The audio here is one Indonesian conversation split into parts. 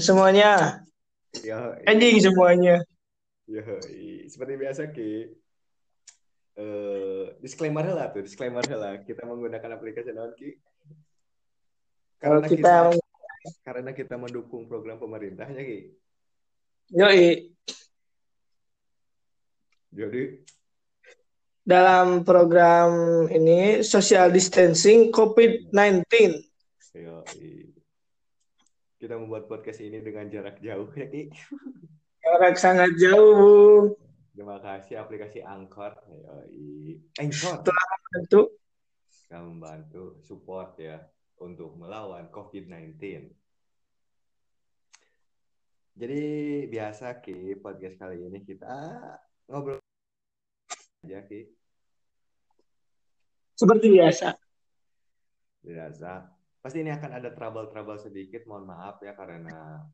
semuanya. Ya, Anjing semuanya. ya, seperti biasa Ki. Eh, disclaimer lah tuh, disclaimer lah. Kita menggunakan aplikasi naon Ki. Kalau Karena kita karena kita mendukung program pemerintahnya Ki. yoi Jadi dalam program ini social distancing COVID-19. ya, kita membuat podcast ini dengan jarak jauh ya Ki. Jarak sangat jauh. Terima kasih aplikasi Anchor. Yoi. Anchor Tentu yang membantu support ya untuk melawan COVID-19. Jadi biasa Ki, podcast kali ini kita ngobrol aja Ki. seperti biasa. Biasa. Pasti ini akan ada trouble-trouble sedikit, mohon maaf ya karena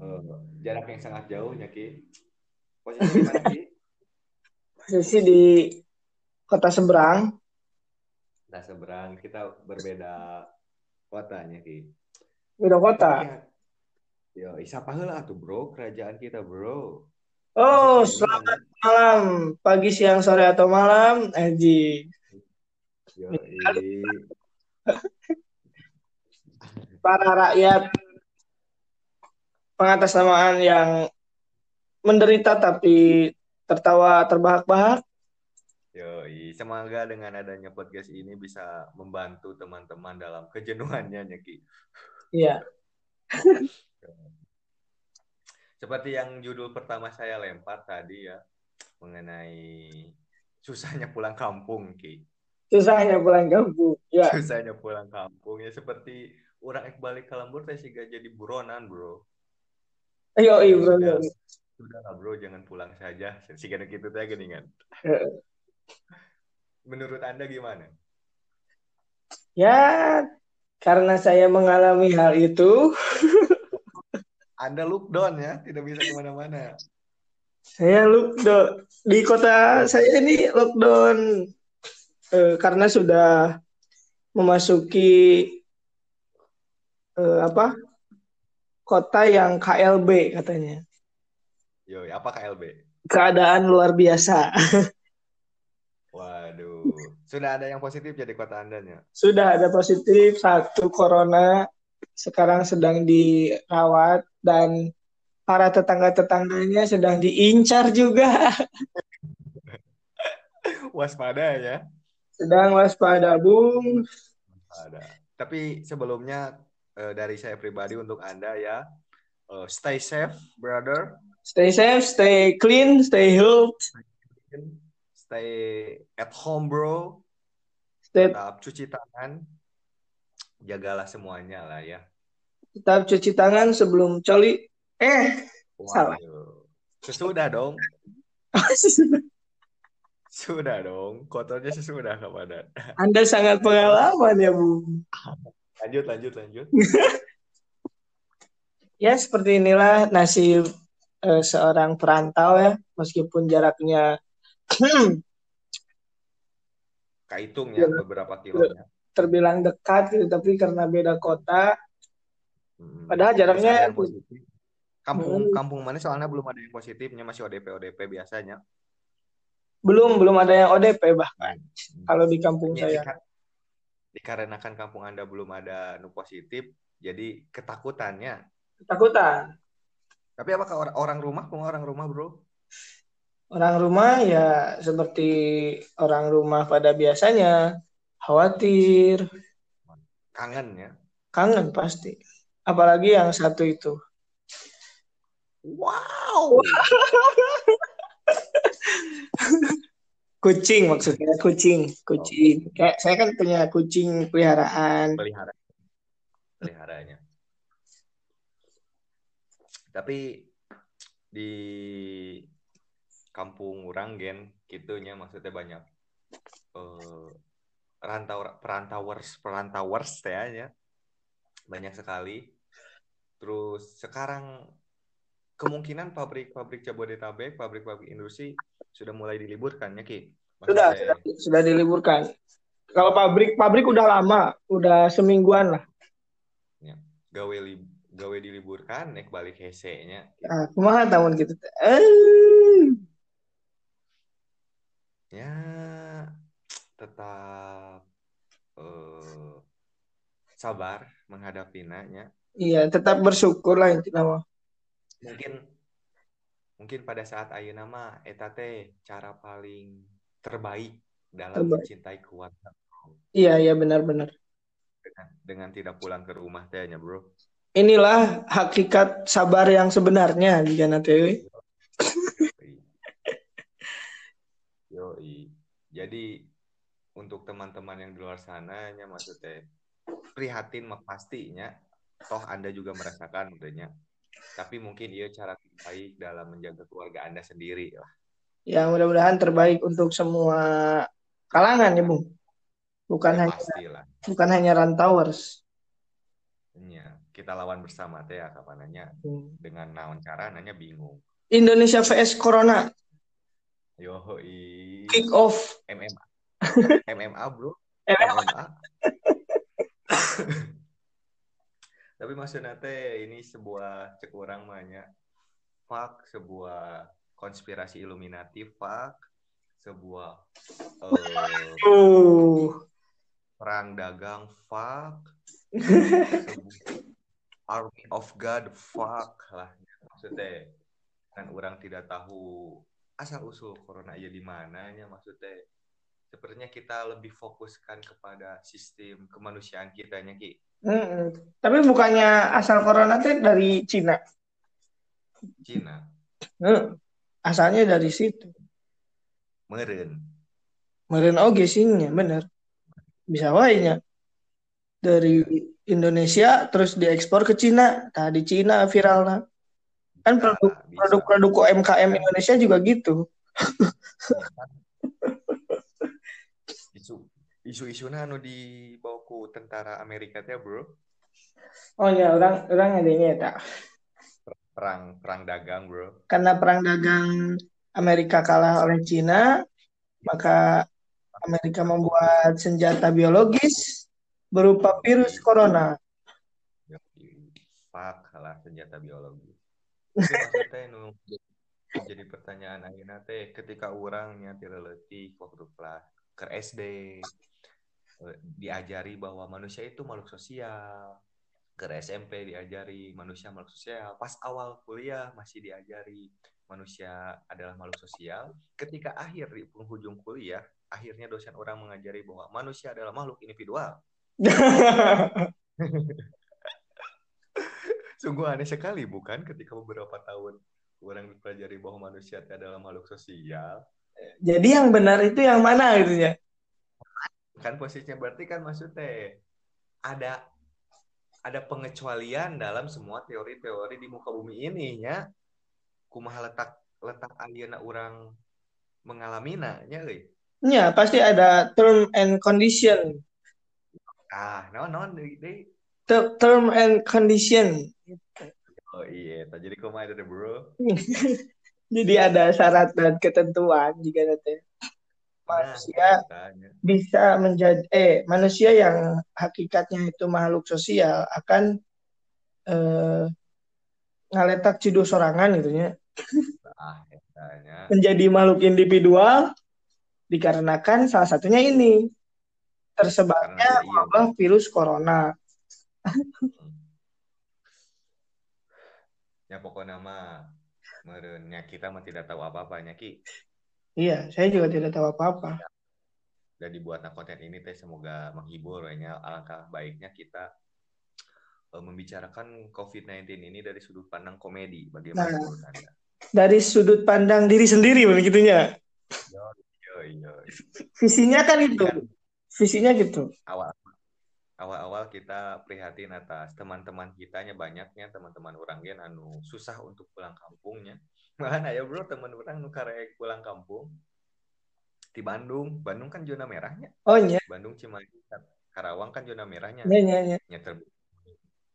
eh, jarak yang sangat jauh ya Ki. Posisi gimana Ki? Posisi di kota seberang. Nah seberang kita berbeda kotanya Ki. Beda kota. Ya- Yo, siapa heula tuh bro, kerajaan kita bro. Oh, Masih selamat malam. Pagi, siang, sore, atau malam. Yo, Para rakyat pengatasnamaan yang menderita tapi tertawa terbahak-bahak. Yoi, semoga dengan adanya podcast ini bisa membantu teman-teman dalam kejenuhannya, Nyeki. Iya. Seperti yang judul pertama saya lempar tadi ya, mengenai susahnya pulang kampung, Ki. Susahnya pulang kampung. Ya. Susahnya pulang kampung ya seperti orang ek balik ke lembur teh siga jadi buronan, bro. Ayo, iya, bro. Sudah, sudah lah, bro, jangan pulang saja. Siga gitu teh geningan. Menurut Anda gimana? Ya, karena saya mengalami hal itu, Anda lockdown ya, tidak bisa ke mana-mana. saya lockdown di kota saya ini lockdown eh, karena sudah memasuki eh, apa kota yang KLB katanya. Yoi, apa KLB? Keadaan luar biasa. Waduh, sudah ada yang positif jadi kota Anda ya? Sudah ada positif satu corona, sekarang sedang dirawat dan para tetangga-tetangganya sedang diincar juga. Waspada ya. Sedang waspada, Bung. Ada. Tapi sebelumnya eh, dari saya pribadi untuk Anda ya, eh, stay safe, brother. Stay safe, stay clean, stay healthy, Stay at home, bro. stay Tetap cuci tangan. Jagalah semuanya lah ya. tetap cuci tangan sebelum coli. Eh, Salah. Waduh. Sesudah dong. Sudah dong. Kotornya sesudah kepada. Anda sangat pengalaman ya, Bung. Lanjut, lanjut, lanjut. Ya, seperti inilah nasib eh, seorang perantau ya, meskipun jaraknya Kaitung ya beberapa kilonya. terbilang dekat gitu, tapi karena beda kota, Hmm. Padahal jaraknya-. Kampung Hmm. kampung mana soalnya belum ada yang positifnya masih ODP ODP biasanya. Belum belum ada yang ODP bahkan Hmm. kalau di kampung Ya, saya. dika- dikarenakan kampung Anda belum ada nu positif, jadi ketakutannya. Ketakutan. Tapi apakah orang, orang rumah pun orang rumah, Bro? Orang rumah ya seperti orang rumah pada biasanya, khawatir, Kangen ya. kangen pasti. Apalagi yang satu itu. Wow. Kucing maksudnya, kucing, kucing. Kayak saya kan punya kucing peliharaan. Pelihara. Peliharanya. Tapi di kampung orang gen gitunya maksudnya banyak eh, rantau perantauers perantauers teh ya banyak sekali terus sekarang kemungkinan pabrik-pabrik Jabodetabek pabrik-pabrik industri sudah mulai diliburkan ya Ki Sudah, Maksudnya, sudah, sudah diliburkan. Kalau pabrik, pabrik udah lama, udah semingguan lah. gawe li, gawe diliburkan naik balik hese nya ah kumaha tahun gitu? Eh. Ya tetap eh, sabar menghadapi nanya iya tetap bersyukur lah intinya mungkin mungkin pada saat ayo nama eta teh cara paling terbaik dalam Terbaik. mencintai keluarga iya iya benar-benar dengan, dengan tidak pulang ke rumah tehnya bro inilah hakikat sabar yang sebenarnya jika nanti Yoi. Jadi untuk teman-teman yang di luar sana nya maksudnya prihatin pastinya toh Anda juga merasakan tentunya. Tapi mungkin iya cara terbaik dalam menjaga keluarga Anda sendiri lah. ya mudah-mudahan terbaik untuk semua kalangan ya bung bukan Ya, hanya pastilah. bukan hanya rantauers Ya, kita lawan bersama teh ya kapananya Hmm. dengan naon cara nanya bingung. Indonesia vs Corona Yoi. kick off MMA. MMA, Bro. MMA. Tapi maksudnya teh ini sebuah cek orang banyak. Fuck sebuah konspirasi Illuminati fuck. Sebuah uh perang dagang fuck. Sebuah army of God fuck lah. Maksudnya kan orang tidak tahu asal usul corona ya di mananya maksudnya. Sepertinya kita lebih fokuskan kepada sistem kemanusiaan kitanya ki Mm-mm. tapi bukannya asal corona teh dari Cina? Cina. Hmm. asalnya dari situ. Meren meren oge sihnya bener. Bisa wae nya dari Indonesia terus diekspor ke Cina. Nah di Cina viral kan produk Bisa, bisa. produk-produk UMKM Indonesia juga gitu. Isu isu-isu anu dibawa ku tentara Amerika teh bro. Oh ya orang orang adanya ya tak perang perang dagang bro. Karena perang dagang Amerika kalah oleh Cina maka Amerika membuat senjata biologis berupa virus corona. Yoi. fuck lah senjata biologi Tapi maksudnya nu jadi pertanyaan ayeuna teh ketika orangnya tidak letih waktu kelas ke SD eh, diajari bahwa manusia itu makhluk sosial. Ke SMP diajari manusia makhluk sosial. Pas awal kuliah masih diajari manusia adalah makhluk sosial. Ketika akhir di penghujung kuliah akhirnya dosen orang mengajari bahwa manusia adalah makhluk individual. Sungguh aneh sekali bukan? Ketika beberapa tahun orang mempelajari bahwa manusia itu adalah makhluk sosial. Jadi yang benar itu yang mana gitu ya Kan posisinya berarti kan maksudnya ada ada pengecualian dalam semua teori-teori di muka bumi ini ya. Kumaha letak letak ayeuna orang mengalami nya euy. ya pasti ada term and condition Ah, naon deui deui. Ter- term and condition Oh iya, jadi kumaha ada bro. jadi ada syarat dan ketentuan jika nanti Nah, manusia tanya. bisa menjadi eh manusia yang hakikatnya itu makhluk sosial akan eh, ngaletak cidu sorangan gitu ya Ah, tanya. menjadi makhluk individual dikarenakan salah satunya ini tersebarnya iya, wabah virus corona. Ya pokoknya mah merenya kita mah tidak tahu apa-apanya Ki. Iya, saya juga tidak tahu apa-apa. Dan dibuatnya konten ini teh semoga menghibur ya. Alangkah baiknya kita eh, membicarakan COVID-19 ini dari sudut pandang komedi. Bagaimana Nah. menurut Anda? Dari sudut pandang diri sendiri begitunya. Yo, yo, yo. Visinya kan itu. Kan Visinya gitu. awal awal-awal kita prihatin atas teman-teman kitanya banyaknya teman-teman orang gen anu susah untuk pulang kampungnya. Mana ya bro teman orang nu karek pulang kampung? Di Bandung. Bandung kan zona merahnya. Oh iya, Bandung Cimahi Karawang kan zona merahnya. Iya, iya, iya. nya terbukti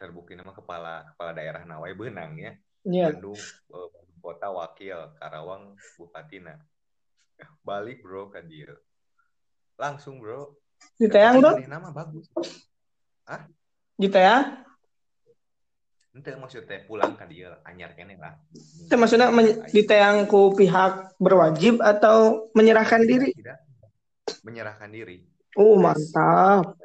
terbukti nama kepala kepala daerah Nawai benang ya. Iya. Bandung eh, kota wakil Karawang bupatina balik bro ke dia langsung bro. Gitu ya, Tapi bro? Bagus Gitu ya? Ente maksudnya pulang ke dia anyar kene lah. Itu maksudnya men- ditayang ku pihak berwajib atau menyerahkan diri? Tidak. Menyerahkan diri. Oh, Tes. mantap.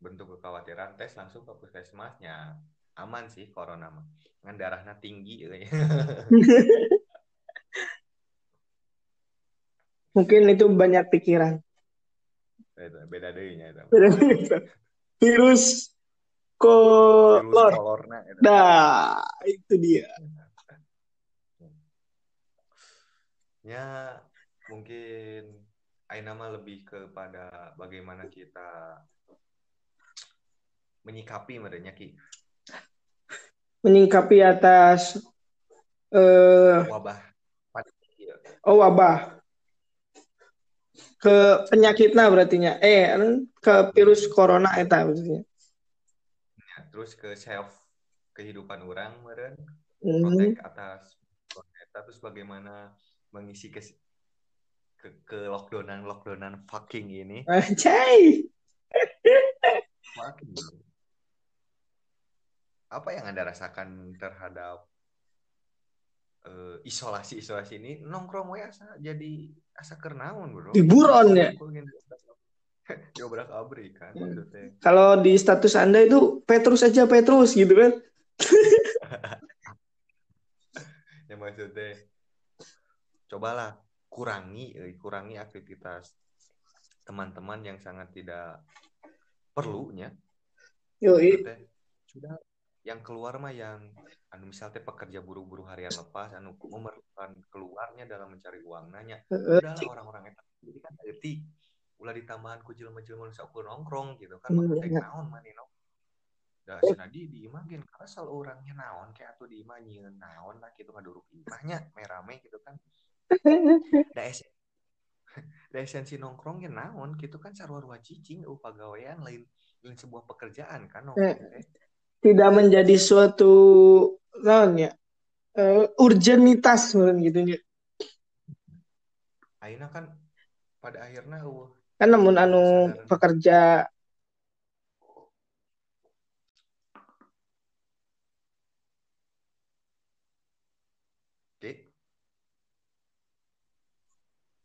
Bentuk kekhawatiran tes langsung ke puskesmasnya. Aman sih corona mah. Ngan darahnya tinggi. Mungkin itu banyak pikiran. Itu, beda deunya itu. Virus kolor. kolorna itu. Nah, itu dia. Ya, mungkin Aina mah lebih kepada bagaimana kita menyikapi merenya Ki. Menyingkapi atas eh Wabah pandemi. oh wabah ke penyakitnya berarti nya. Eh, ke virus corona eta maksudnya. Ya, terus ke self kehidupan orang meren protek atas eta terus bagaimana mengisi ke ke, ke lockdownan lockdownan fucking ini Anjay. fucking apa yang anda rasakan terhadap eh, isolasi isolasi ini nongkrong we asa jadi asa kernaun bro Liburan ya? abrik kan Hmm. maksudnya Kalau di status Anda itu Petrus aja Petrus gitu kan. ya maksudnya cobalah kurangi eh, kurangi aktivitas teman-teman yang sangat tidak perlunya. Maksudnya, sudah yang keluar mah yang anu misalnya pekerja buru-buru harian lepas anu memerlukan keluarnya dalam mencari uang. Nanya udahlah orang-orang itu jadi kan etik ulah ditambahan ku jelema-jelema nu nongkrong gitu kan. Hmm, mah teh iya. naon mani nong da cenah di di imah gen asal orangnya naon kayak atuh di imah nyieun naon lah gitu ngaduruk imahnya merame gitu kan. Da da esensi nongkrong ge naon gitu kan sarua-rua cicing uh pagawean lain lain sebuah pekerjaan kan nongkrong teh Tidak menjadi suatu naon ya? eh, urgenitas gitu nya. Aina kan pada akhirnya uh Kan namun anu Sadar. pekerja oke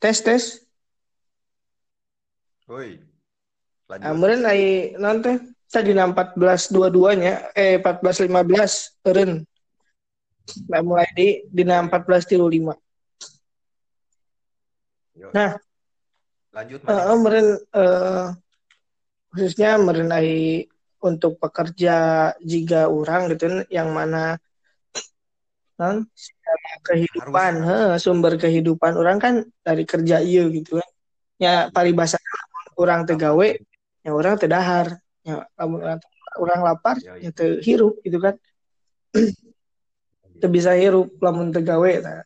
tes tes woi lanjut Amuran ai naon teh tadi 1422 nya eh 1415 eureun. Nah, mulai di dina 1435. Yuk. Nah. lanjut Mas. meureun eh khususnya meureun ai untuk pekerja jika orang gitu yang mana kan secara kehidupan heh, sumber kehidupan orang kan dari kerja iya gitu kan ya paribasa orang tegawe ya orang teu dahar ya lamun orang, orang lapar Ya, ya teu hirup gitu kan teu bisa hirup lamun tegawe nah.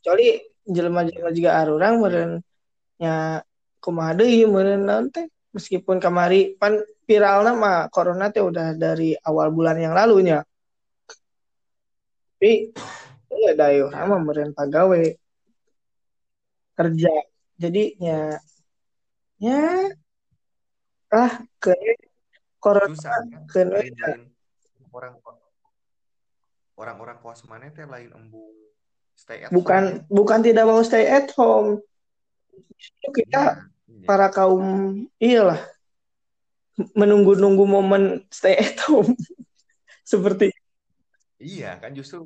kecuali jelema-jelema juga arurang meureun nya kumaha deui meureun naon teh meskipun kamari pan viralna mah corona teh udah dari awal bulan yang lalu nya tapi ya orang Ya. mah meureun pagawe kerja jadi ya ya ah ke corona lain lain orang orang-orang kos mana teh lain embung stay at bukan home bukan tidak mau stay at home ya. kita Iya. para kaum iyalah menunggu-nunggu momen stay at home seperti Iya kan justru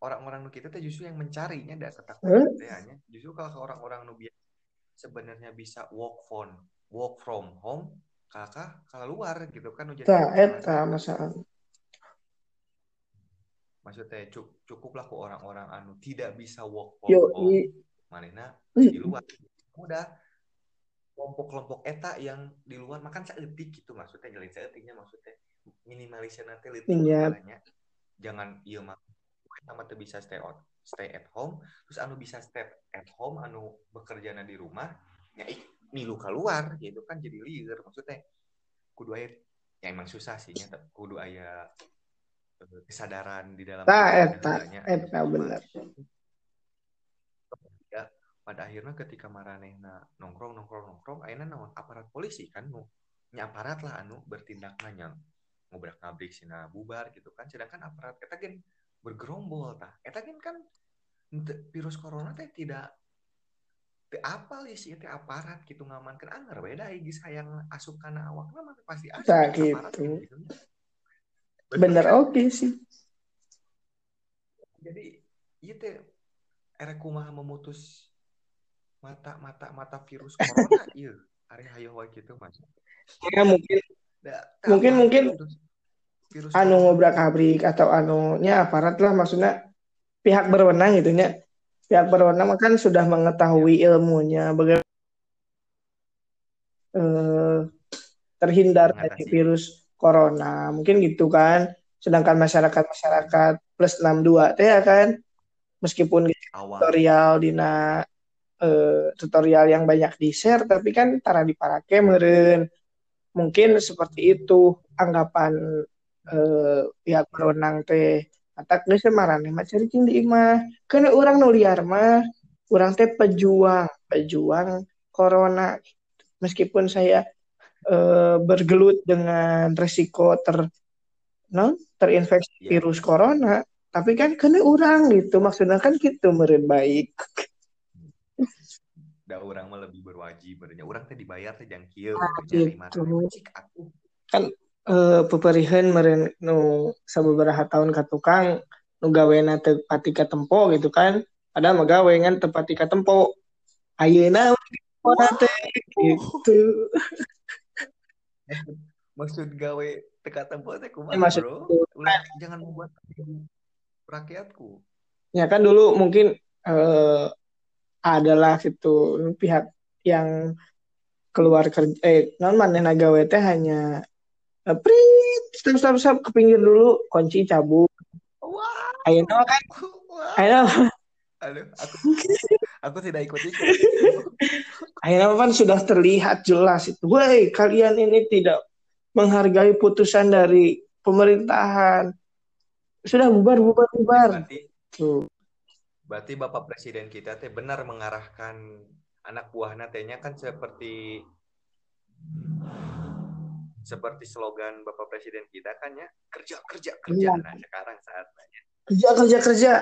orang-orang nu kita teh justru yang mencarinya Hah? ketakutan hanya justru kalau orang-orang nu biasa sebenarnya bisa work from work from home kakak keluar gitu kan Tah, masalah eta masalah. maksudnya cu- cukuplah ke orang-orang anu tidak bisa work from Yo, home. i, manehna i- di luar udah kelompok-kelompok eta yang di luar makan saeutik gitu maksudnya jalan saeutiknya maksudnya. Minimalisir nanti leutik Iya. makanya jangan iya mah sama teu bisa stay out stay at home. Terus anu bisa stay at home anu bekerja di rumah ya milu keluar gitu kan jadi liar. Maksudnya kudu aya ya emang susah sih tapi kudu aya eh, kesadaran di dalam diri eta, eta bener. ya pada akhirnya ketika maranehna nongkrong nongkrong nongkrong akhirnya naon? Aparat polisi kan nu nya aparat lah anu bertindak nanya ngobrak ngabrik sina bubar gitu kan. Sedangkan aparat kita kan bergerombol tah. Eta kan kan virus corona teh tidak apa sih teh aparat gitu ngamankan anger beda geus hayang asup kana awak mah pasti asup Nah, aparat gitu. gitu. Bener kan? oke sih. jadi iya teh era kumaha memutus mata mata mata virus corona iya hari hayo wae gitu mas Ya mungkin Da- Mungkin- mungkin virus, virus anu ngobrak abrik atau anunya aparat lah maksudnya pihak berwenang gitu nya. Pihak berwenang kan sudah mengetahui ilmunya bagaimana eh, terhindar dari virus corona. Mungkin gitu kan. Sedangkan masyarakat-masyarakat plus 62 teh ya kan meskipun awal tutorial dina eh, tutorial yang banyak di-share tapi kan tara diparake meureun. Mungkin seperti itu anggapan eh, pihak berwenang teh. Atak geus marane mah ceuring di imah. Kana urang nu liar mah urang teh pejuang, pejuang corona. Meskipun saya eh, bergelut dengan resiko ter non terinfeksi Iya. virus corona, tapi kan kena urang gitu. Maksudnya kan gitu meureun baik. da orang mah lebih berwajib berenya orang teh dibayar teh jang kieu Ah, gitu. cik aku Eh peperiheun meureun nu sababaraha tahun ka tukang nu gawena teu pati ka tempo gitu kan. Padahal mah gawe ngan teu pati ka tempo. Ayeuna teh gitu. maksud gawe teka tempo teh kumaha Eh, maksud- bro ulah jangan membuat rakyatku Ya kan dulu mungkin eh adalah gitu pihak yang keluar kerja eh non manehna gawe teh hanya eh, prit stop stop stop ke pinggir dulu kunci cabut. Ayeuna mah kan? Aduh aku aku tidak ikut ikut. Mah kan sudah terlihat jelas itu. Woi kalian ini tidak menghargai putusan dari pemerintahan. Sudah bubar bubar bubar. Berarti tuh. berarti bapak presiden kita teh benar mengarahkan anak buahnya tehnya kan seperti seperti slogan bapak presiden kita kan ya kerja kerja kerja. Iya. nah sekarang saatnya. Kerja kerja kerja.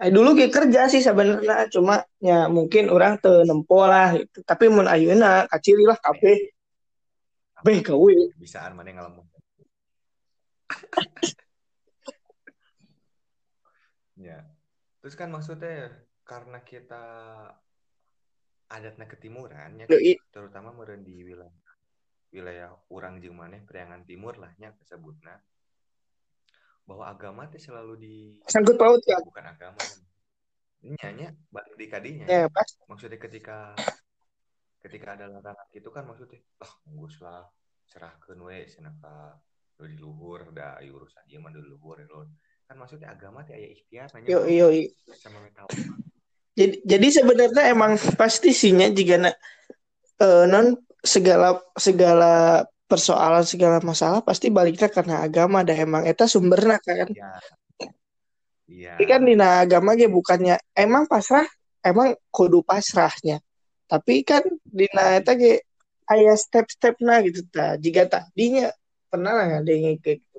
Eh, dulu ge kerja sih sebenarnya cuma ya mungkin orang teu nempo lah gitu. tapi mun ayeuna kaciri lah kabeh kabeh gawe bisaan mana ngalamun ya. Terus kan maksudnya karena kita adatnya ketimuran ya Yoi. terutama meureun di wilayah wilayah orang jeung maneh priangan timur lah nya kesebutna bahwa agama teh selalu di sangkut paut kan bukan agama. Nyanya balik di kadinya. Ya pas. Maksudnya ketika ketika ada larangan gitu kan maksudnya lah ngurus lah serahkeun we cenah ka nu di luhur da aya urusan ieu mah di luhur ya, kan maksudnya agama teh aya ikhtiar nanya. Yo yo sama metal jadi jadi sebenarnya emang pasti sihnya jika eh, non segala segala persoalan segala masalah pasti baliknya karena agama dah emang eta sumberna kan ya iya Tapi kan dina agama ge bukannya emang pasrah emang kudu pasrahnya. Tapi kan dina eta ge aya step-stepna gitu ta. Jika tadinya pernah lah ada yang kayak gitu.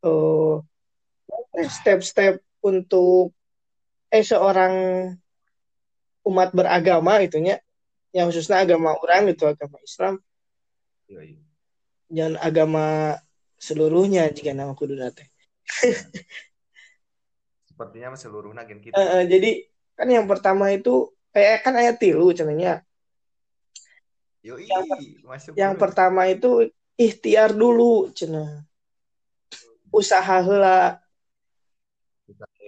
Oh, step-step untuk eh seorang umat beragama itunya yang khususnya agama orang itu agama Islam Iya, iya. jangan agama seluruhnya jika nama kudu teh. sepertinya mah seluruhna gen kita Eh, eh, jadi kan yang pertama itu eh kan ayat tilu cenanya. Yoi, masuk Yang dulu. pertama itu ikhtiar dulu cenah. Usaha heula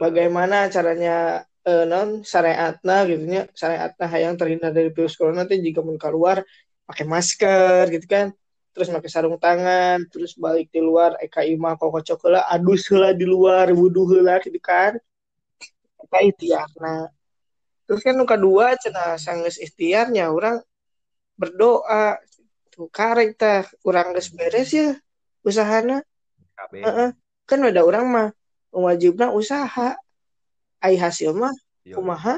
bagaimana caranya eh, non syariatna gitu nya syariatna hayang terhindar dari virus corona teh jika mun keluar pakai masker gitu kan. Terus pakai sarung tangan terus balik di luar eka imah kokocok heula adus heula di luar wudu heula gitu kan. Eta ikhtiarna. Terus kan nu kedua cenah sanggeus ikhtiarnya orang berdoa tuh karek tah urang geus beres ya usahana. Heeh. kan ada orang mah wajibna usaha ai hasil mah Yoi. kumaha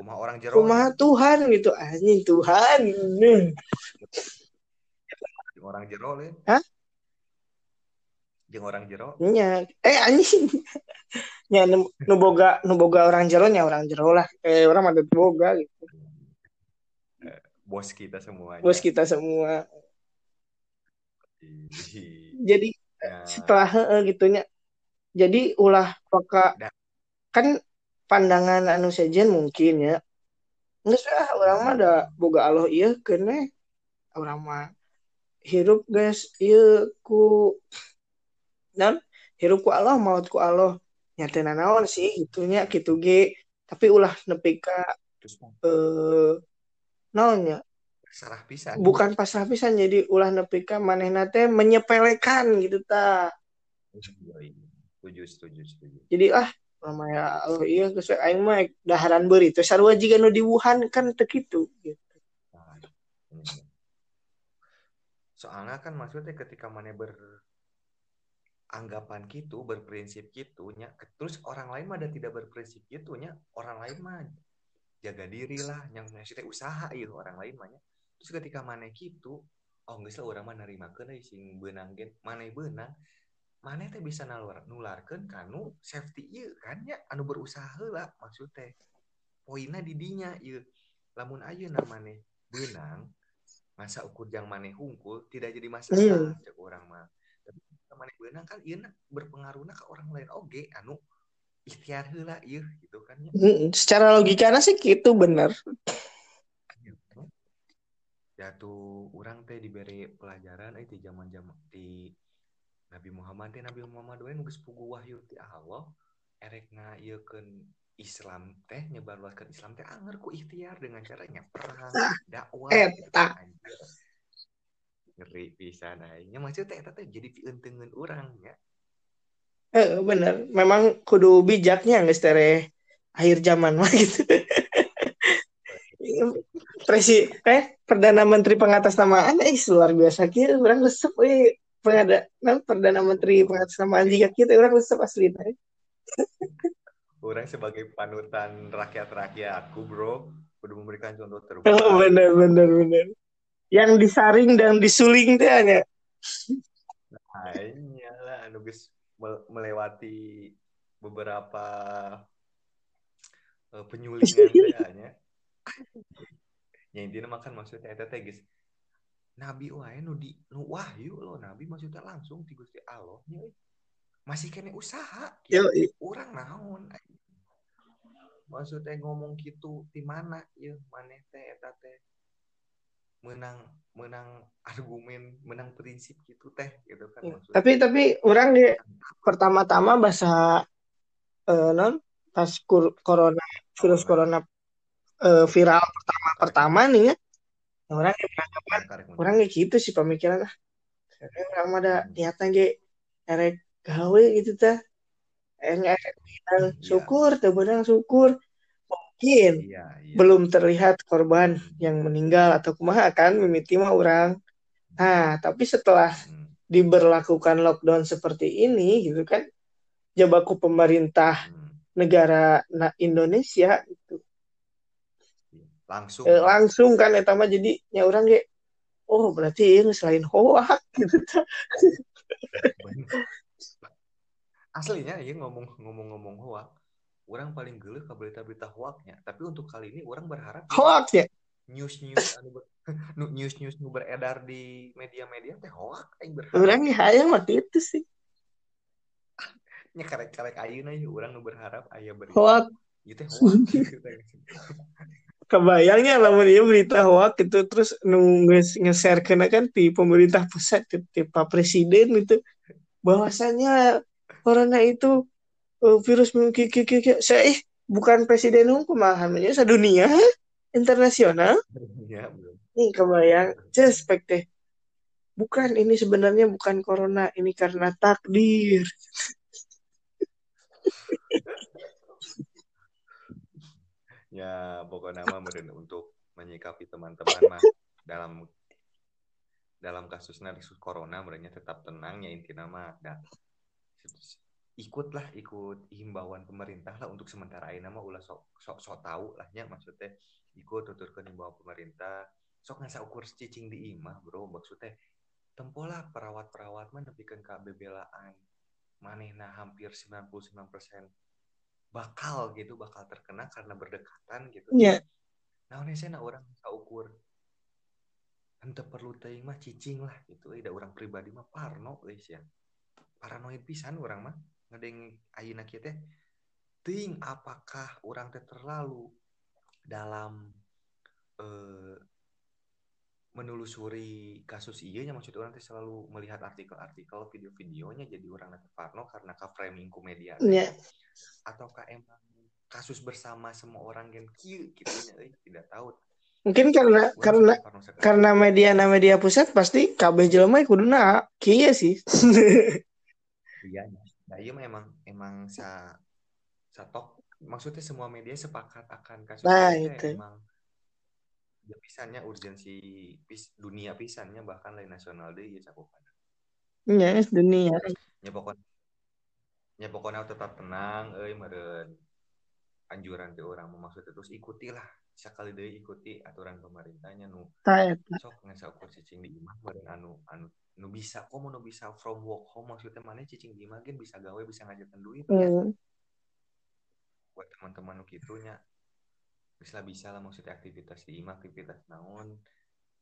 Kumaha orang jero. kumaha Tuhan gitu anjing Tuhan. Jeung orang jero lain. Hah? Jeung orang jero. nya eh anjing nya nu nu boga nu boga orang jero nya orang jero lah eh orang mah boga gitu Bos kita semuanya. bos kita semua jadi Ya, setelah gitunya jadi ulah Da- kan pandangan anu sejen mungkin ya. Nggak usah orang mah ada boga Allah iya kene orang mah hirup guys iya ku non hirup ku Allah maut ku Allah nyata naon sih gitunya gitu ge. Tapi ulah nepi ka terus eh naonnya sarah pisan. bukan pasrah pisan jadi ulah nepi ka manehna teh menyepelekan gitu ta. Setuju, setuju, setuju. jadi ah namanya Allah iya geus aing mah daharan beuri teh sarua jiga nu di Wuhan kan teu kitu gitu. Nah, ini. Soalnya kan maksudnya ketika mana beranggapan gitu, berprinsip gitu, nya, terus orang lain mah ada tidak berprinsip gitu, nya, orang lain mah jaga diri lah, yang maksudnya usaha gitu orang lain mah nya. Terus ketika mana gitu, oh nggak lah orang mah nerima kena sing benang gen, mana benang, mana teh bisa nular nularkan kanu safety iya kan ya anu berusaha lah maksudnya. Poinnya di dinya iya lamun aja namanya benang masa ukur jang maneh hungkul tidak jadi masalah cek orang mah. Tapi maneh benang kan iya berpengaruhnya ke orang lain. Oge anu ikhtiar heula ieu gitu kan ya secara logikanya sih gitu bener. Jatuh orang teh diberi pelajaran eh di zaman zaman di Nabi Muhammad teh Nabi Muhammad we nu geus pugu wahyu ti Allah. Erek ngayeukeun Islam teh nyebarluaskeun Islam teh anger ku ikhtiar dengan caranya perang dakwah Eta. anjir. ngeri pisan nya maksudnya eta teh jadi pieunteugeun urang ya. Eh bener. Memang kudu bijaknya nggak tere akhir zaman mah gitu. Presi eh perdana menteri pengatasnamaan eh luar biasa. Gitu orang resep eh pengada nah, perdana menteri pengatasnamaan jika kita orang resep asli teh orang sebagai panutan rakyat-rakyatku bro kudu memberikan contoh terbaik. Oh, bener bener bener yang disaring dan disuling teh hanya. Hanya lah, mel- melewati beberapa eh, penyulingan teh hanya. Ya intinya makan maksudnya teh geus nabi wae nu di nu wahyu lo nabi maksudnya langsung ti Gusti Allah nya, masih kene usaha yo urang naon maksudnya ngomong gitu di mana ya maneh teh eta teh. Menang menang argumen menang prinsip gitu teh gitu kan maksudnya. tapi tapi orang di pertama-tama bahasa eh, non pas kur- corona virus corona eh, viral pertama-pertama nih ya orang yang beranggapan orang kayak gitu sih pemikiran lah. Orang mah ada niatan ge. Erek gawe gitu tah erek erek Iya. syukur teu benang syukur. Mungkin iya iya. belum terlihat korban yang meninggal atau kumaha kan mimiti mah orang nah tapi setelah Hmm. diberlakukan lockdown seperti ini gitu kan jabaku pemerintah Hmm. negara na- Indonesia gitu. Langsung Eh, langsung kan eta mah jadi nya orang ge oh berarti ini selain hoak. Gitu aslinya ya ngomong ngomong ngomong hoak orang paling geuleuh ke berita-berita hoaknya. Tapi untuk kali ini orang berharap hoak ya? news news anu news news nu beredar di media-media teh hoak aing berharap. Orang ge hayang mah itu sih. Nya karek karek ayeuna ya orang nu berharap aya berita. Hoak. Teh hoak. Kebayangnya lamun ieu berita hoak gitu terus nu nge- nge-share kena kan di pemerintah pusat di Pak Presiden itu. Bahwasanya corona itu eh, virus mungkin saya eh, bukan presiden hukum malahan sedunia internasional. Ya nih kebayang cespek bukan ini sebenarnya bukan corona ini karena takdir ya pokoknya mah meureun untuk menyikapi teman-teman mah dalam dalam kasusnya kasus corona merenya tetap tenang ya intinya mah. Da, ikutlah ikut himbauan pemerintah lah untuk sementara ini mah ulah sok sok sok tahu lah nya maksudnya ikut tuturkan himbauan pemerintah. Sok ngasa ukur cicing di imah bro maksudnya tempolah perawat-perawat mah nepikeun ka bebelaan manehna hampir 99% bakal gitu bakal terkena karena berdekatan gitu. Iya. Nah, ini saya orang bisa ukur. Ente perlu teuing mah cicing lah gitu. Eh da orang pribadi mah parno guys ya paranoid pisan orang mah. Ngedeng ayeuna kieu teh. Ting apakah orang teh terlalu dalam eh, menelusuri kasus iya nya maksud orang teh selalu melihat artikel-artikel video-videonya jadi orang nanti parno karena ka framing ku media Iya. ataukah emang kasus bersama semua orang yang kieu gitu nya euy tidak tahu Mungkin karena karena karena media na media pusat pasti kabeh jelema kuduna kieu sih. Iya, nah iya mah emang emang sa satok maksudnya semua media sepakat akan kasus Nah, itu. emang ya pisannya urgensi pis, dunia pisannya bahkan lain nasional deh ya cakupan. Iya, dunia. Ya pokoknya ya pokoknya tetap tenang, euy meureun anjuran ke orang maksudnya terus ikutilah sekali deh ikuti aturan pemerintahnya nu eta. sok ngan saukur cicing di imah meureun anu anu nu bisa kok nu bisa from work home maksudnya mana cicing di imah bisa gawe bisa ngajakan duit ya Hmm. buat teman-teman nu bisa bisa lah maksudnya aktivitas di imah aktivitas naon.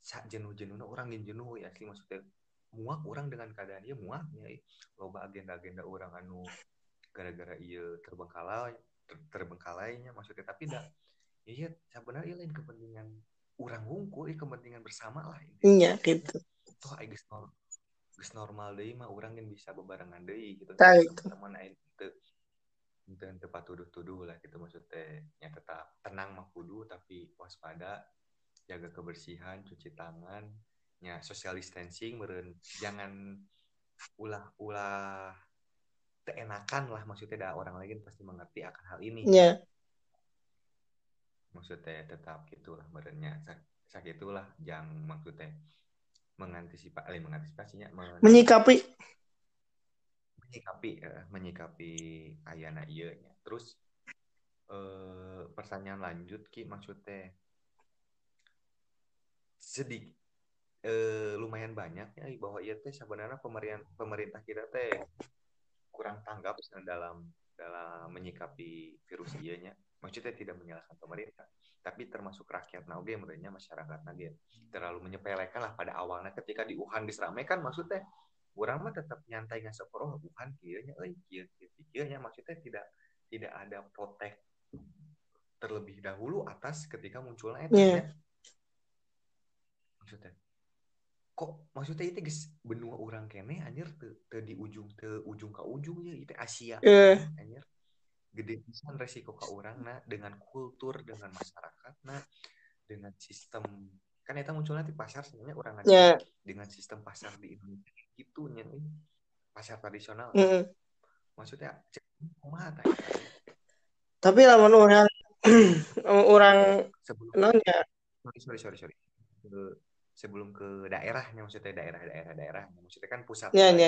Sak jenuh jenuhnya orang gen jenuh ya asli maksudnya muak orang dengan keadaan dia muak ya. Loba agenda-agenda orang anu gara-gara iya terbengkalai ter- terbengkalainya maksudnya. Tapi dah iya sebenarnya lain kepentingan orang hungkul ini kepentingan bersama lah Iya, gitu. toh geus normal geus normal deui mah urang yang bisa bebarengan deui gitu. Tah, itu. Teu teu teu patuduh-tuduh lah gitu maksudnya. Nya tetap tenang mah kudu tapi waspada. Jaga kebersihan cuci tangan. Nya social distancing meureun jangan ulah-ulah teenakan lah maksudnya. Dah orang lain pasti mengerti akan hal ini. Iya. maksudnya tetap gitulah merenya sakitulah jangan maksudnya mengantisipasi eh, mengantisipasinya men- Menyikapi menyikapi eh, menyikapi ayana ieu nya. Terus eh, pertanyaan lanjut ki maksudnya sedikit eh, lumayan banyak ya bahwa ieu teh sebenarnya pemerintah pemerintah kita teh kurang tanggap dalam dalam menyikapi virus ieu nya. Maksudnya tidak menyalahkan pemerintah, tapi termasuk rakyat nage merenya masyarakat nage terlalu menyepelekan lah pada awalnya ketika di Wuhan diseramaikan maksudnya orang mah tetap nyantai nggak oh Wuhan kieunya euy kieu kieu kieunya maksudnya tidak tidak ada protek terlebih dahulu atas ketika munculnya eta Iya. nya. maksudnya kok maksudnya itu guys benua orang kene anjir te, te di ujung te ujung ke ujungnya itu Asia Eh. anjir gede pisan resiko ke orang nah dengan kultur dengan masyarakat nah dengan sistem kan itu munculnya di pasar sebenarnya orang aja ya. dengan sistem pasar di Indonesia gitu nya euy. pasar tradisional Mm. maksudnya kumaha tah Tapi lamun orang orang sebelum nanya sorry sorry sorry sorry sebelum ke daerahnya maksudnya daerah-daerah daerah maksudnya kan pusat iya. gitu.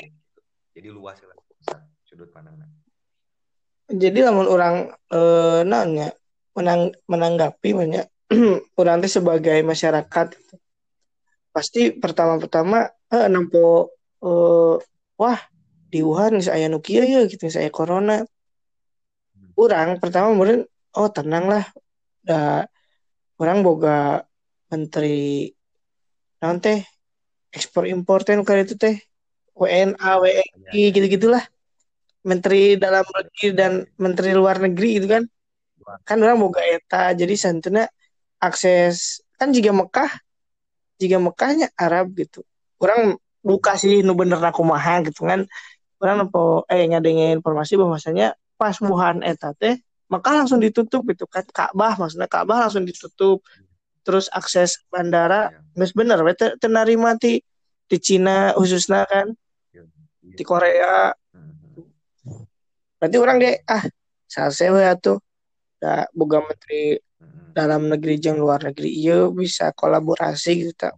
jadi luas lah pusat sudut pandangnya jadi lamun orang eh, nanya menang, menanggapi banyak orang teh sebagai masyarakat pasti pertama-pertama eh, nampo eh, wah di Wuhan saya nu kieu ya gitu saya corona. Orang pertama meureun oh tenang lah da orang boga menteri naon teh ekspor impor teh itu teh WNA WNI Iya, gitu-gitulah. Menteri dalam negeri dan menteri luar negeri gitu kan. Kan orang boga eta jadi santuna akses kan jika Mekah jika Mekahnya Arab gitu. Orang buka sih nu bener aku kumaha gitu kan. Orang nempo eh ngadengin informasi bahwasanya pas Wuhan eta teh Mekah langsung ditutup gitu kan. Ka'bah maksudnya Ka'bah langsung ditutup. Terus akses bandara Iya. geus bener we teu teu narima ti di Cina khususnya kan. Iya. di Korea. Berarti orang ge ah salse we atuh da boga menteri dalam negeri jeung luar negeri iya bisa kolaborasi gitu tak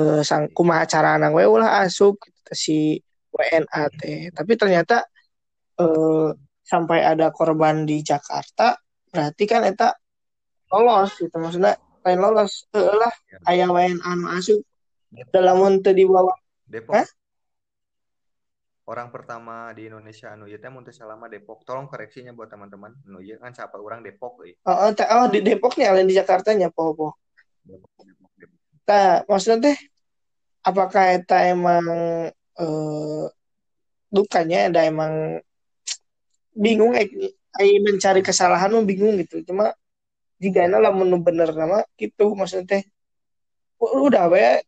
eh sang kumaha carana we ulah asup gitu si WNA teh tapi ternyata eh sampai ada korban di Jakarta berarti kan eta lolos gitu maksudnya lain lolos eh lah aya WNA nu asup Depok, dalam untuk di bawah Depok. Hah? Orang pertama di Indonesia anu ieu teh mun mah Depok. Tolong koreksinya buat teman-teman. Anu ieu kan siapa orang Depok euy. oh, oh, ta- oh di Depok nih lain di Jakarta nya po po Depok, Depok, Depok. Tah, maksudnya teh apakah eta emang eh, dukanya ada emang bingung eh, mencari kesalahan bingung gitu. Cuma jika lah menu bener nama gitu maksudnya teh. Udah we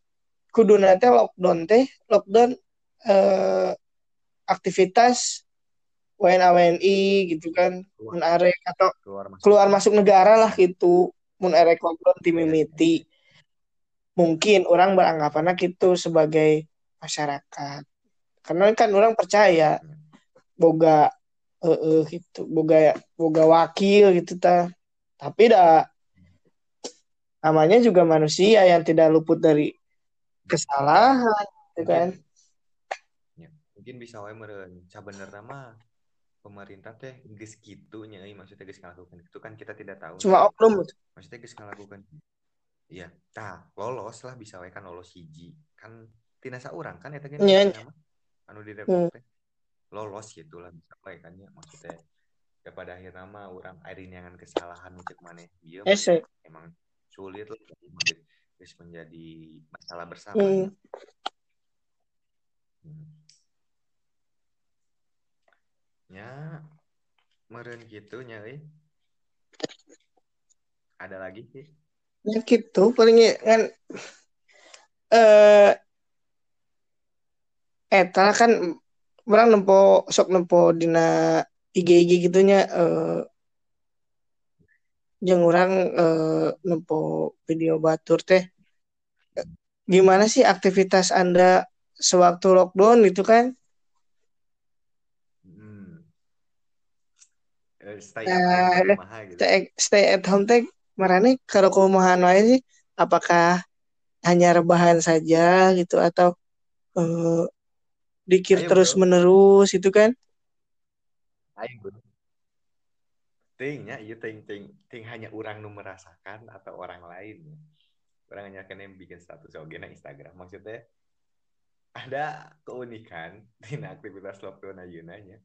kudu teh lockdown teh lockdown eh, aktivitas WNA WNI gitu kan mun arek atau Keluar masuk. keluar masuk negara lah gitu. Mun arek lockdown ti mimiti mungkin orang beranggapannya gitu sebagai masyarakat. Karena kan orang percaya boga eh eh, gitu boga boga wakil gitu ta. Tapi dah namanya juga manusia yang tidak luput dari kesalahan gitu kan. Ya, mungkin bisa wae meureun sabenerna mah pemerintah teh geus kitu nya maksudnya geus ngalakukan. Itu kan kita tidak tahu. cuma oknum. Maksudnya geus ngalakukan iya tah lolos lah bisa wae kan lolos hiji kan tina saurang kan eta gen Nya. nama anu di Hmm. Depok teh lolos gitu lah bisa wae kan ya maksudnya ya pada akhirnya mah orang airin yang kesalahan cek maneh ieu mah Ese. emang sulit lah geus menjadi masalah bersama Hmm. Hmm. nya meureun gitu nya euy ada lagi sih Ya gitu ya kan eh eta kan orang nempo sok nempo dina IG IG gitunya eh jeung orang eh, nempo video batur teh Eh, gimana sih aktivitas Anda sewaktu lockdown gitu kan Hmm. Eh, stay Nah, at home rumah gitu. stay, stay at home teh marane kalau kumaha wae sih apakah hanya rebahan saja gitu atau eh, dikir Ayo, terus bro. menerus itu kan Aing bro. Ting nya ieu ting ting ting hanya orang nu merasakan atau orang lain. Orang hanya kena bikin status oge na Instagram. Maksudnya ada keunikan di aktivitas lockdown ayeuna nya.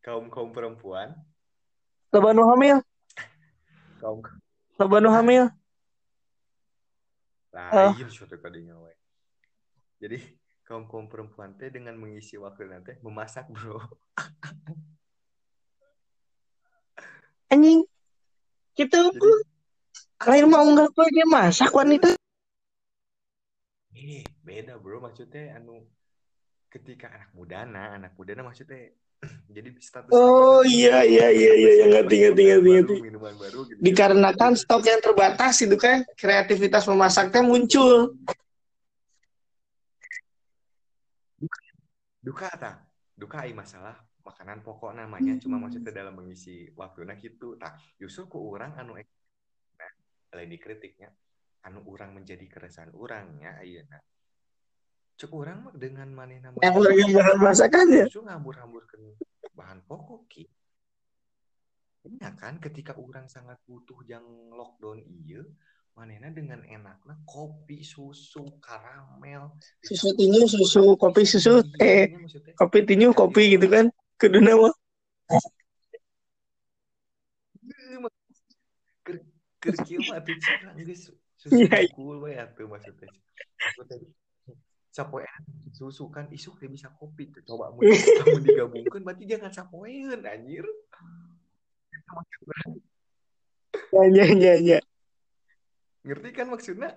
Kaum kaum perempuan, nu hamil kaum loba nu hamil. Lain suatu kadinya we. Jadi kaum kaum perempuan teh dengan mengisi waktu nanti memasak bro. anjing. Gitu Jadi lain mau enggak kok dia masak wanita. Eh, beda bro. Maksudnya anu ketika anak mudana, anak mudana maksudnya jadi status oh statusnya iya iya iya iya yang ngerti ngerti ngerti baru, ngerti. minuman baru gitu. dikarenakan stok yang terbatas itu kan kreativitas memasaknya muncul. Duka ta duka ai masalah makanan pokok namanya. Cuma maksudnya dalam mengisi waktu. Nah gitu tak justru ku orang anu nah lain dikritiknya anu orang menjadi keresahan orangnya ayeuna cek orang mah dengan yang namanya lagi bahan masakannya. Justru ngambur-hamburkan bahan pokok ki? Iya kan ketika orang sangat butuh yang lockdown iya. Manehna dengan enaknya kopi susu karamel susu tinju susu kopi susu eh Iya, maksudnya. kopi tinju kopi gitu kan kedua mah. Iya, mak- Ker- keur kieu mah geus susu unggul we atuh maksudnya. Sapoean susu kan isuk teh bisa kopi tuh coba mun digabungkeun berarti jangan sapoeun anjir. ya ya ya ya Ngerti kan maksudnya?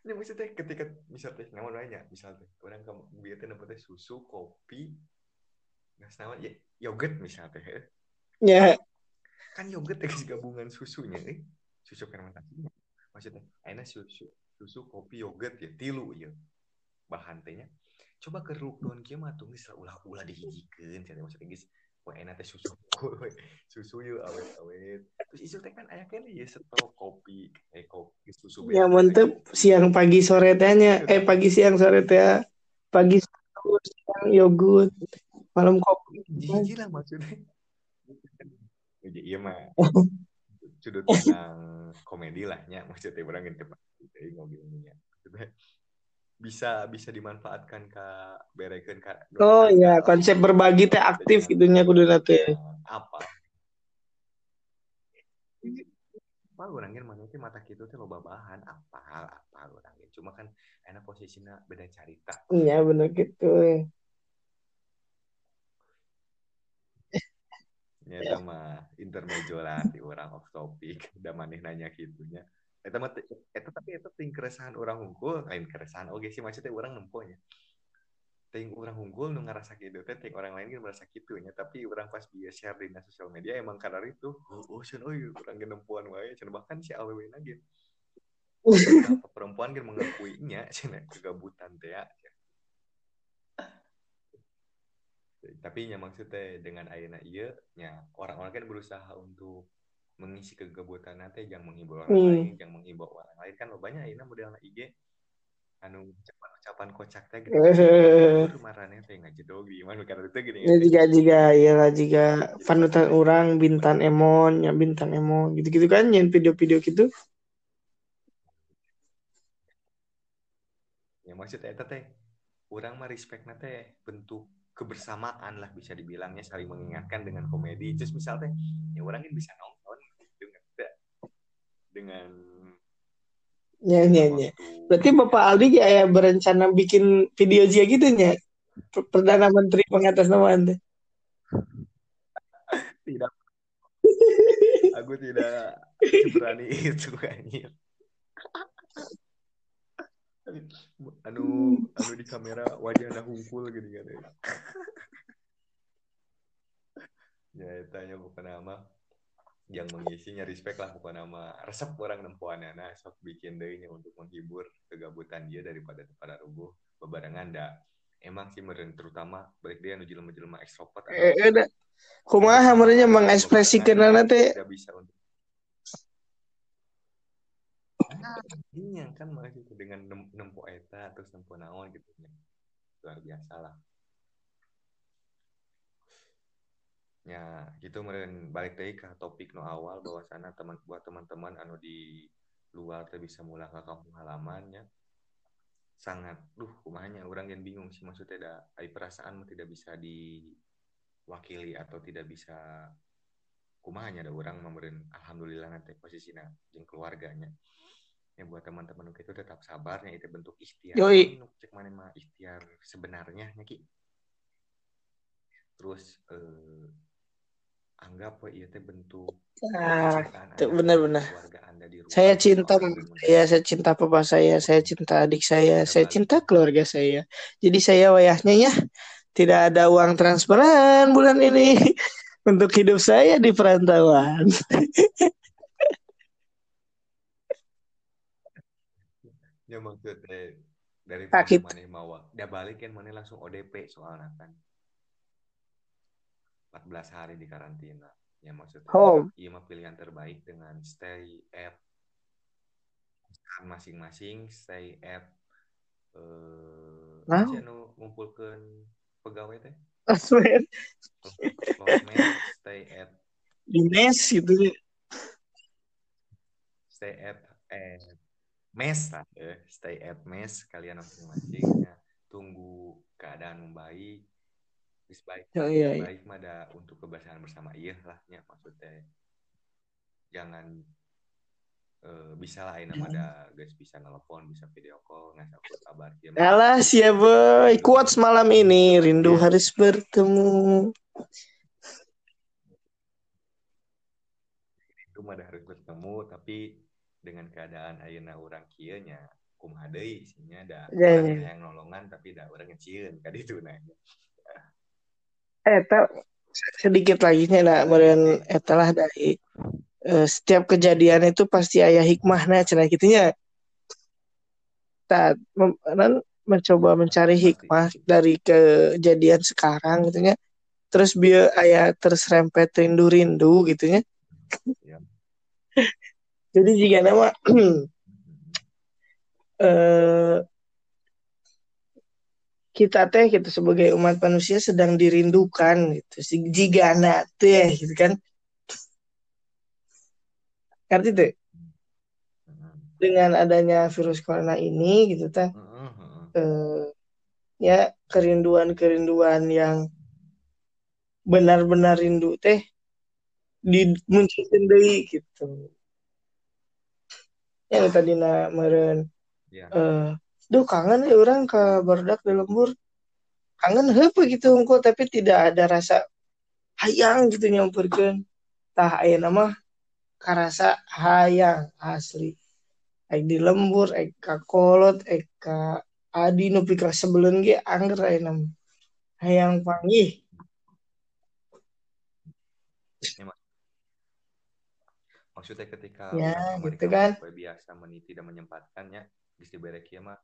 Ini maksudnya ketika misal teh namun banyak misal teh orang ke bieu teh teh susu, kopi, nggak naon ya yogurt misal teh. heuh. ya kan yogurt geus gabungan susunya eh susu fermentasi maksudnya enak susu susu kopi yogurt ya tilu ya bahan tehnya coba ke lockdown kieu mah tuh geus ulah ulah dihijikeun cenah maksudnya geus wah enak teh susu. We. susu yuk awet awet terus isu teh kan aya kan ya stok kopi eh kopi susu ya mantep siang pagi sore tehnya eh pagi siang sore teh pagi siang yogurt malam kopi. Jijik lah maksudnya. Ya, iya mah. sudut pandang komedi lah ya maksudnya orang yang tepat ngobrolnya. Bisa bisa dimanfaatkan ke berekan ke oh iya konsep berbagi teh aktif gitunya kudu nate apa? Apa orangnya mana itu mata kita tuh loba bahan? Apa apa orangnya cuma kan enak posisinya beda cerita iya benar gitu ya sama intermezzo lah di orang off topic. Udah maneh nanya gitunya. Eta mah eta tapi eta ting keresahan orang unggul lain keresahan oke sih maksudnya orang nemponya. Ting orang unggul nu ngerasa gitu teh ting orang lain kan merasa gitu nya. Tapi orang pas dia share di sosial media emang karena itu oh oh cenah oh orang genempuan wae cenah bahkan si awewe lagi perempuan kan mengakuinya cenah kegabutan teh ya tapi nya maksudnya dengan ayana iya nya orang-orang kan berusaha untuk mengisi kegabutan nanti yang menghibur orang hmm. lain yang menghibur orang lain. Kan lo banyak ini model IG anu ucapan-ucapan kocak teh gitu. Marane teh ngajedog gimana karena itu gini. Ya jika jika ya lah jika panutan orang bintang emon ya bintang emon gitu-gitu kan yang video-video gitu. Ya maksudnya itu teh orang mah respect nate bentuk kebersamaan lah bisa dibilangnya saling mengingatkan dengan komedi terus misalnya ya orang kan bisa nong dengan Ya, ya, ya. Berarti Bapak Aldi ya berencana bikin video dia gitu ya? Perdana Menteri pengatasnamaan Tidak. Aku tidak berani itu kayaknya. anu anu di kamera wajahnya hungkul gitu kan ya. Tanya bukan nama. Yang mengisinya respect lah bukan nama. Resep orang nempuan nah sok bikin deh untuk menghibur kegabutan dia daripada pada rubuh bebarengan dah emang sih meren terutama balik dia nuju jelma jelma ekstrovert eh ada kumaha merenya mengekspresikan nanti tidak bisa untuk yang kan malah itu dengan nempo eta terus nempo naon gitu luar biasa lah. Ya gitu meren. Balik lagi ke topik no awal bahwa sana teman buat teman-teman anu di luar tuh bisa mulai ke kampung halamannya sangat duh kumanya orang yang bingung sih maksudnya ada ai perasaan tidak bisa diwakili atau tidak bisa kumanya ada orang memberi alhamdulillah nanti posisinya jeng keluarganya ya buat teman-teman itu tetap sabarnya itu bentuk ikhtiar. Yoi. cek mana mah ikhtiar sebenarnya nyaki terus eh, anggap iya teh bentuk ah, benar-benar saya cinta ya saya cinta papa saya saya cinta adik saya saya cinta keluarga saya. Jadi saya wayahnya ya tidak ada uang transferan bulan ini. Untuk hidup saya di perantauan ya maksudnya dari mana mau dia balikin mana langsung ODP soalnya kan 14 hari di karantina. Ya maksudnya Home. iya mah pilihan terbaik dengan stay at masing-masing stay at eh nah? anu ngumpulkan pegawai teh. Losmen. stay at di mes gitu. Stay at eh mes lah ya. Stay at mes kalian masing-masing ya. Tunggu keadaan membaik Wis baik. Oh, iya, iya. Baik mah ada untuk kebersamaan bersama iya lah ya maksudnya. Jangan uh, bisa lah ini ada guys bisa nelfon, bisa video call, ngasih aku kabar. Ya, Alah siapa boy, kuat semalam ini rindu ya. harus bertemu. Rindu mah harus bertemu tapi dengan keadaan ayeuna orang kieunya kumaha deui isinya ada ya, ya. yang nolongan tapi ada orang ngecieun ka ditu nanya eta sedikit lagi nya lah meren eta lah dari uh, setiap kejadian itu pasti ayah hikmahnya gitunya tak mem mencoba mencari hikmah dari kejadian sekarang gitunya terus biar ayah terserempet rindu-rindu gitunya ya. jadi jika nama eh kita teh kita sebagai umat manusia sedang dirindukan gitu. Si jika teh gitu kan. Ngerti tuh dengan adanya virus corona ini gitu teh. Mm-mm. eh, ya kerinduan-kerinduan yang benar-benar rindu teh dimunculkan deui gitu yang tadi na meren. Ya. eh duh kangen ya orang ke barudak di lembur. Kangen heup gitu engko tapi tidak ada rasa hayang gitu nyamperkeun. Tah aya nama karasa hayang asli. Aik di lembur, aik ka kolot, aik ka adi nu pika sebelen ge angger aya nama hayang panggih Maksudnya ketika Ya, orang gitu kan. biasa meni tidak menyempatkannya geus dibere kieu mah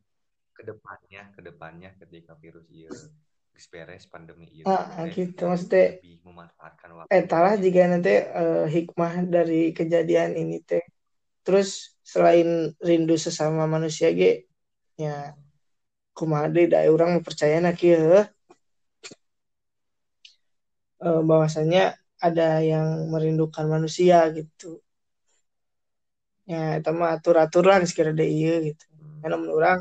ke depannya ke depannya ketika virus geus beres pandemi ieu ah gitu. maksudnya lebih memanfaatkan waktu eh talah jika nanti eh, hikmah dari kejadian ini teh. Terus selain rindu sesama manusia ge ya kumaha deui da urang percaya na kieu eh, bahwasanya ada yang merindukan manusia gitu ya itu mah atur-atur lah sekira deui ieu gitu. Hmm, karena menurut orang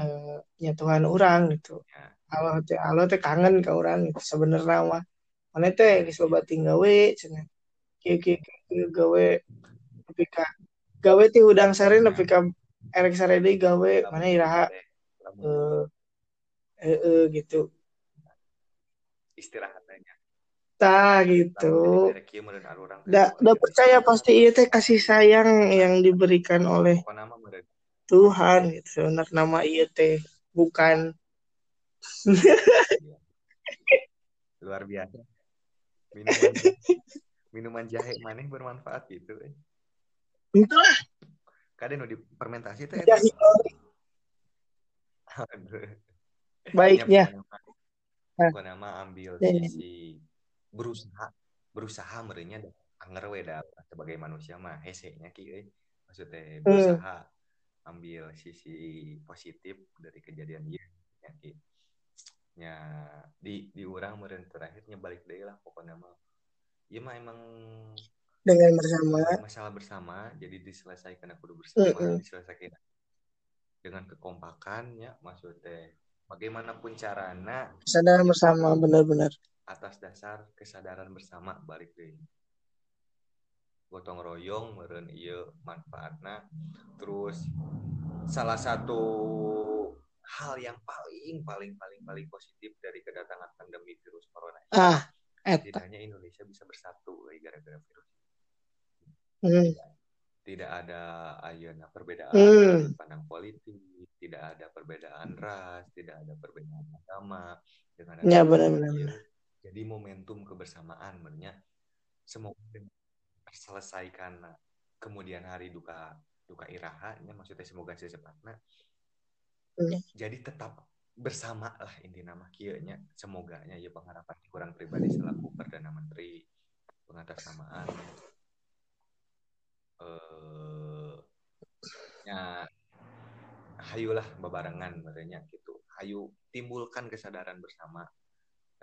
eh, ya Tuhan orang gitu. Ya. Allah teh Allah teh kangen ke orang gitu sebenarnya mah. Mana teh geus loba gawe cenah. Kieu gawe tapi ka gawe teh udang sare nepi ka erek sare deui gawe mana iraha eh eh, eh, gitu. Istirahat lamun gitu keluarga percaya pasti iya teh kasih sayang yang diberikan oleh Tuhan gitu sebenarnya nama iya teh bukan Iya. luar biasa minuman minuman jahe maneh bermanfaat gitu eh. itulah kadang nu dipermentasi teh baiknya. Pokoknya mah ambil Ya, ya. sisi berusaha berusaha merenya anger we da sebagai manusia mah hese nya ki euy. Maksudnya Hmm. berusaha ambil sisi positif dari kejadian nya ki. nya di di urang meureun terakhirnya balik deui lah pokoknya mah ieu mah emang dengan bersama masalah bersama jadi diselesaikan kudu bersama Mm-mm. diselesaikan dengan kekompakan ya maksudnya bagaimanapun carana kesadaran bersama benar-benar atas dasar kesadaran bersama balik deh gotong royong meren iya manfaatna terus salah satu hal yang paling paling paling paling positif dari kedatangan pandemi virus corona ini, ah setidaknya Indonesia bisa bersatu gara-gara virus hmm. tidak ada ayana perbedaan Hmm. pandang politik, tidak ada perbedaan ras, tidak ada perbedaan agama dengan Ya, benar-benar. Jadi momentum kebersamaan merenya semoga terselesaikan kemudian hari duka duka iraha nya maksudnya semoga secepatnya Hmm. jadi tetap bersama lah inti nama kieu nya semoga nya ya pengharapan kurang pribadi selaku perdana menteri pengatasnamaan eh nya hayulah bebarengan merenya gitu. Hayu timbulkan kesadaran bersama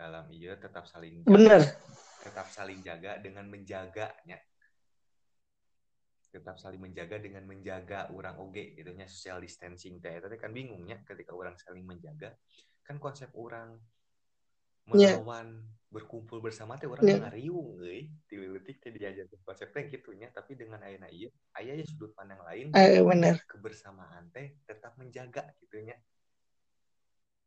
dalam iya tetap saling jaga, bener. tetap saling jaga dengan menjaganya. Tetap saling menjaga dengan menjaga orang oge gitu nya social distancing teh. Tadi kan bingungnya ketika orang saling menjaga kan konsep orang Ya. melawan berkumpul bersama teh orang Ya. ngariung euy. Tileutik teh diajar konsepnya gitunya tapi dengan ayeuna ieu aya ya sudut pandang lain eh bener. kebersamaan teh tetap menjaga gitu nya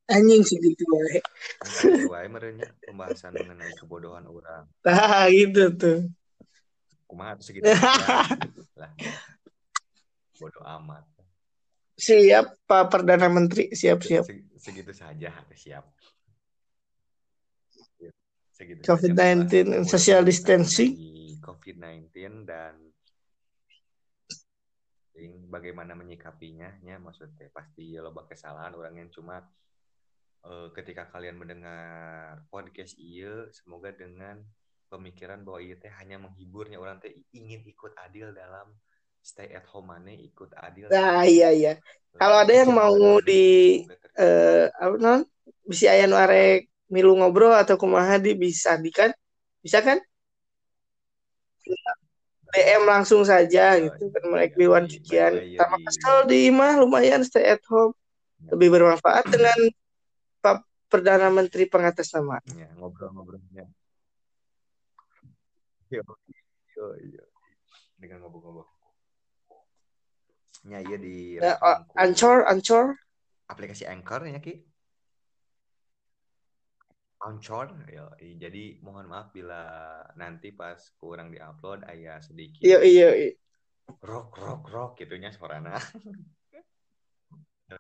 anjing sih gitu wae sesuai merenya pembahasan mengenai kebodohan orang. Tah gitu tuh. Kumaha tuh segitu lah. Bodoh amat. Siap Pak Perdana Menteri. Siap-siap Se- segitu saja siap. Segitu COVID-19 saja and pembahasan social distancing. mengenai COVID-19 dan bagaimana menyikapinya ya maksudnya pasti ya loba kesalahan orang yang cuma eh, ketika kalian mendengar podcast iya semoga dengan pemikiran bahwa iya teh hanya menghiburnya orang teh ingin ikut adil dalam stay at home mana ikut adil nah iya iya. Eh, kalau ada yang mau di eh apa non bisa aya nu arek milu ngobrol atau kumaha di bisa di kan? Bisa kan? DM langsung saja Ya, gitu kan iya, iya. by the way, ya, sama di- imah lumayan stay at home. Lebih bermanfaat dengan Pak Perdana Menteri pengatas nama Ya, ngobrol-ngobrolnya. Yo, yo, yo. Dengan ngobrol-ngobrol. Ya, iya di ya, oh, Ancor Ancor aplikasi Anchor ya Ki. Anchor ya. Jadi mohon maaf bila nanti pas kurang diupload ayah sedikit iya iya rock rock rock gitunya suarana.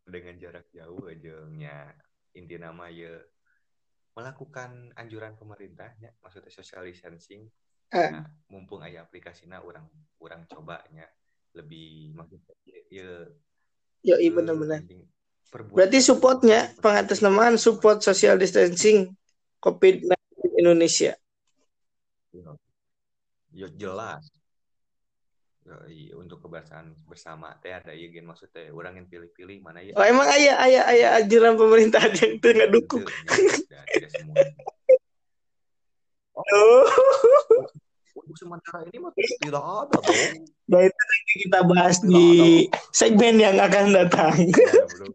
Dengan jarak jauh aja nya inti nama ya melakukan anjuran pemerintahnya maksudnya social distancing Ah. Nah, mumpung ayah aplikasinya orang orang cobanya lebih maksudnya ya Yo, iya eh, benar-benar. Berarti supportnya pengatasnamaan support social distancing COVID-19 Indonesia. Ya jelas. Ya, iya, untuk kebersamaan bersama teh ada iya gen maksudnya orang yang pilih-pilih mana ya. Oh, emang ayah ayah ayah anjuran pemerintah yang itu nggak dukung. Tentu, ya, tidak semua. Oh. Untuk sementara ini mah tidak ada dong. Nah itu nanti kita bahas di segmen yang akan datang. Ya, bro.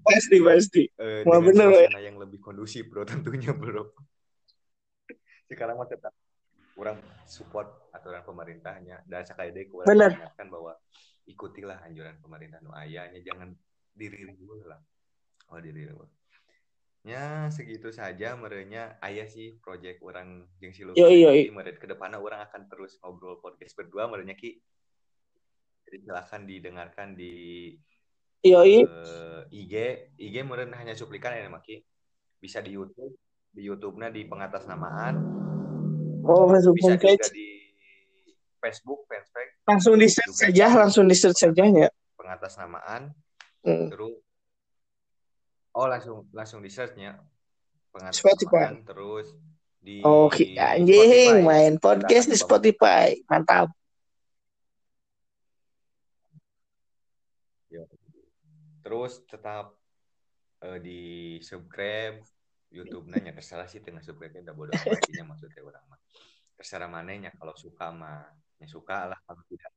pasti pasti. Eh, Wah, bener, suasana yang lebih kondusif bro tentunya bro. Sekarang mah tetap kurang support aturan pemerintahnya dan sekali deh kurang mengingatkan bahwa ikutilah anjuran pemerintah nu ayahnya jangan diri dulu lah. Oh diri dulu. Ya segitu saja merenya ayah sih project orang jeung si Lucky. Yoi, yoi. Meren ke depannya orang akan terus ngobrol podcast berdua merenya ki. Jadi silakan didengarkan di Yoi. eh, IG IG meren hanya cuplikan ya Maki bisa di YouTube di YouTube-nya di pengatasnamaan Oh, Facebook bisa juga di Facebook fanspage Langsung di search saja, langsung di search saja ya. pengatasnamaan Hmm. terus oh langsung langsung di searchnya Spotify. pengatasnamaan terus di Oke, anjing Spotify. main podcast di Spotify. Mantap. terus tetap eh, di subscribe YouTube-nya ya terserah sih tengah subscribe udah bodoh amat intinya maksudnya orang mah. Terserah mananya kalau suka mah ya suka lah kalau tidak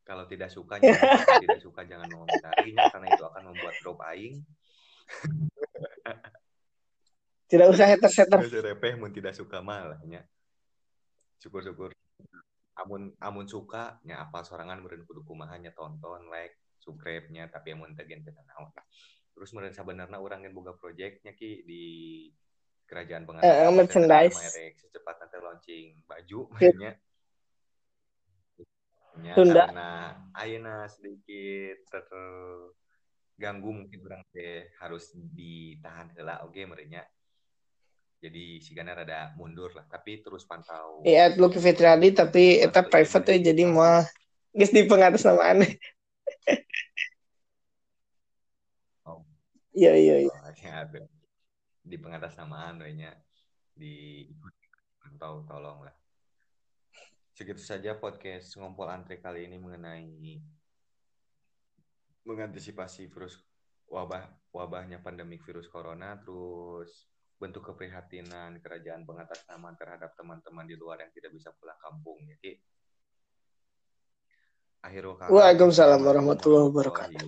kalau tidak suka ya, kalau tidak suka jangan mengomentarinya karena itu akan membuat drop aing. Tidak usah hater-hater. Terus repeh mun tidak suka mah lah nya. Syukur-syukur. Amun amun suka nya apa sorangan meureun kudu kumaha nya tonton like subscribe-nya tapi amun teu gen teu naon. lah terus meureun sabenerna urang yang boga project-nya ki di kerajaan Eh, pengacara merchandise. secepatnya teh launching baju Ya. nya nya Tunda. karena ayeuna sedikit terganggu mungkin urang teh harus ditahan heula oge merenya jadi sigana rada mundur lah tapi terus pantau Iya, Lucky Fitriadi tapi eta private ya jadi mah geus di pengatasnamaan. Oh. Iya, iya, iya. Ada. di pengatasnamaan lainnya di pantau tolong lah segitu saja podcast ngompol antre kali ini mengenai mengantisipasi virus wabah wabahnya pandemik virus corona terus bentuk keprihatinan kerajaan pengatasnamaan terhadap teman-teman di luar yang tidak bisa pulang kampung ya Ki. Akhirul kalam. Waalaikumsalam warahmatullahi wabarakatuh